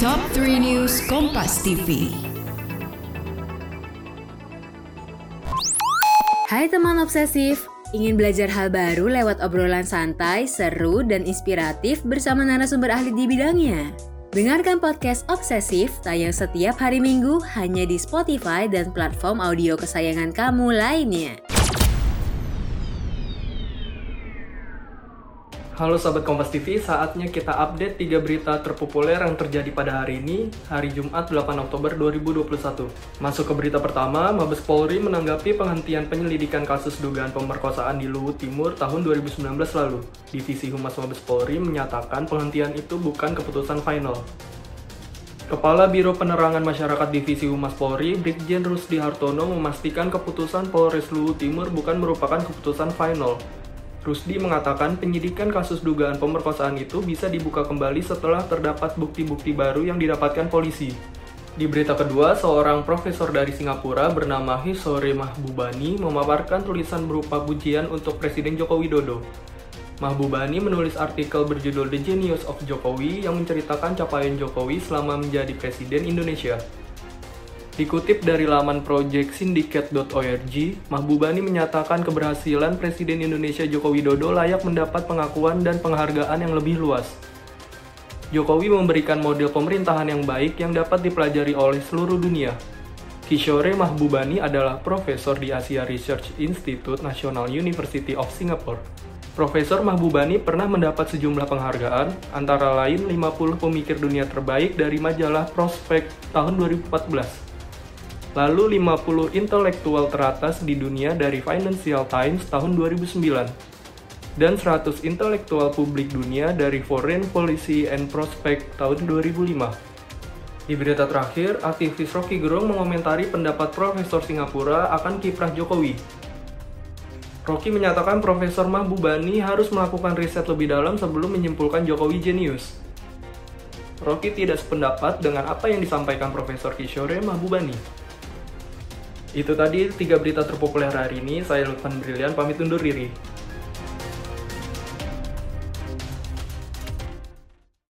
Top 3 News Kompas TV. Hai teman obsesif, ingin belajar hal baru lewat obrolan santai, seru, dan inspiratif bersama narasumber ahli di bidangnya? Dengarkan podcast Obsesif tayang setiap hari Minggu hanya di Spotify dan platform audio kesayangan kamu lainnya. Halo Sobat Kompas TV, saatnya kita update 3 berita terpopuler yang terjadi pada hari ini, hari Jumat 8 Oktober 2021. Masuk ke berita pertama, Mabes Polri menanggapi penghentian penyelidikan kasus dugaan pemerkosaan di Luwu Timur tahun 2019 lalu. Divisi Humas Mabes Polri menyatakan penghentian itu bukan keputusan final. Kepala Biro Penerangan Masyarakat Divisi Humas Polri, Brigjen Rusdi Hartono memastikan keputusan Polres Luwu Timur bukan merupakan keputusan final, Rusdi mengatakan penyidikan kasus dugaan pemerkosaan itu bisa dibuka kembali setelah terdapat bukti-bukti baru yang didapatkan polisi. Di berita kedua, seorang profesor dari Singapura bernama Hisore Mahbubani memaparkan tulisan berupa pujian untuk Presiden Joko Widodo. Mahbubani menulis artikel berjudul The Genius of Jokowi yang menceritakan capaian Jokowi selama menjadi Presiden Indonesia. Dikutip dari laman projectsyndicate.org, Mahbubani menyatakan keberhasilan Presiden Indonesia Joko Widodo layak mendapat pengakuan dan penghargaan yang lebih luas. Jokowi memberikan model pemerintahan yang baik yang dapat dipelajari oleh seluruh dunia. Kishore Mahbubani adalah profesor di Asia Research Institute National University of Singapore. Profesor Mahbubani pernah mendapat sejumlah penghargaan, antara lain 50 pemikir dunia terbaik dari majalah Prospect tahun 2014 lalu 50 intelektual teratas di dunia dari Financial Times tahun 2009, dan 100 intelektual publik dunia dari Foreign Policy and Prospect tahun 2005. Di berita terakhir, aktivis Rocky Gerung mengomentari pendapat Profesor Singapura akan kiprah Jokowi. Rocky menyatakan Profesor Mahbubani harus melakukan riset lebih dalam sebelum menyimpulkan Jokowi jenius. Rocky tidak sependapat dengan apa yang disampaikan Profesor Kishore Mahbubani. Itu tadi tiga berita terpopuler hari ini. Saya Lutfan Brilian pamit undur diri.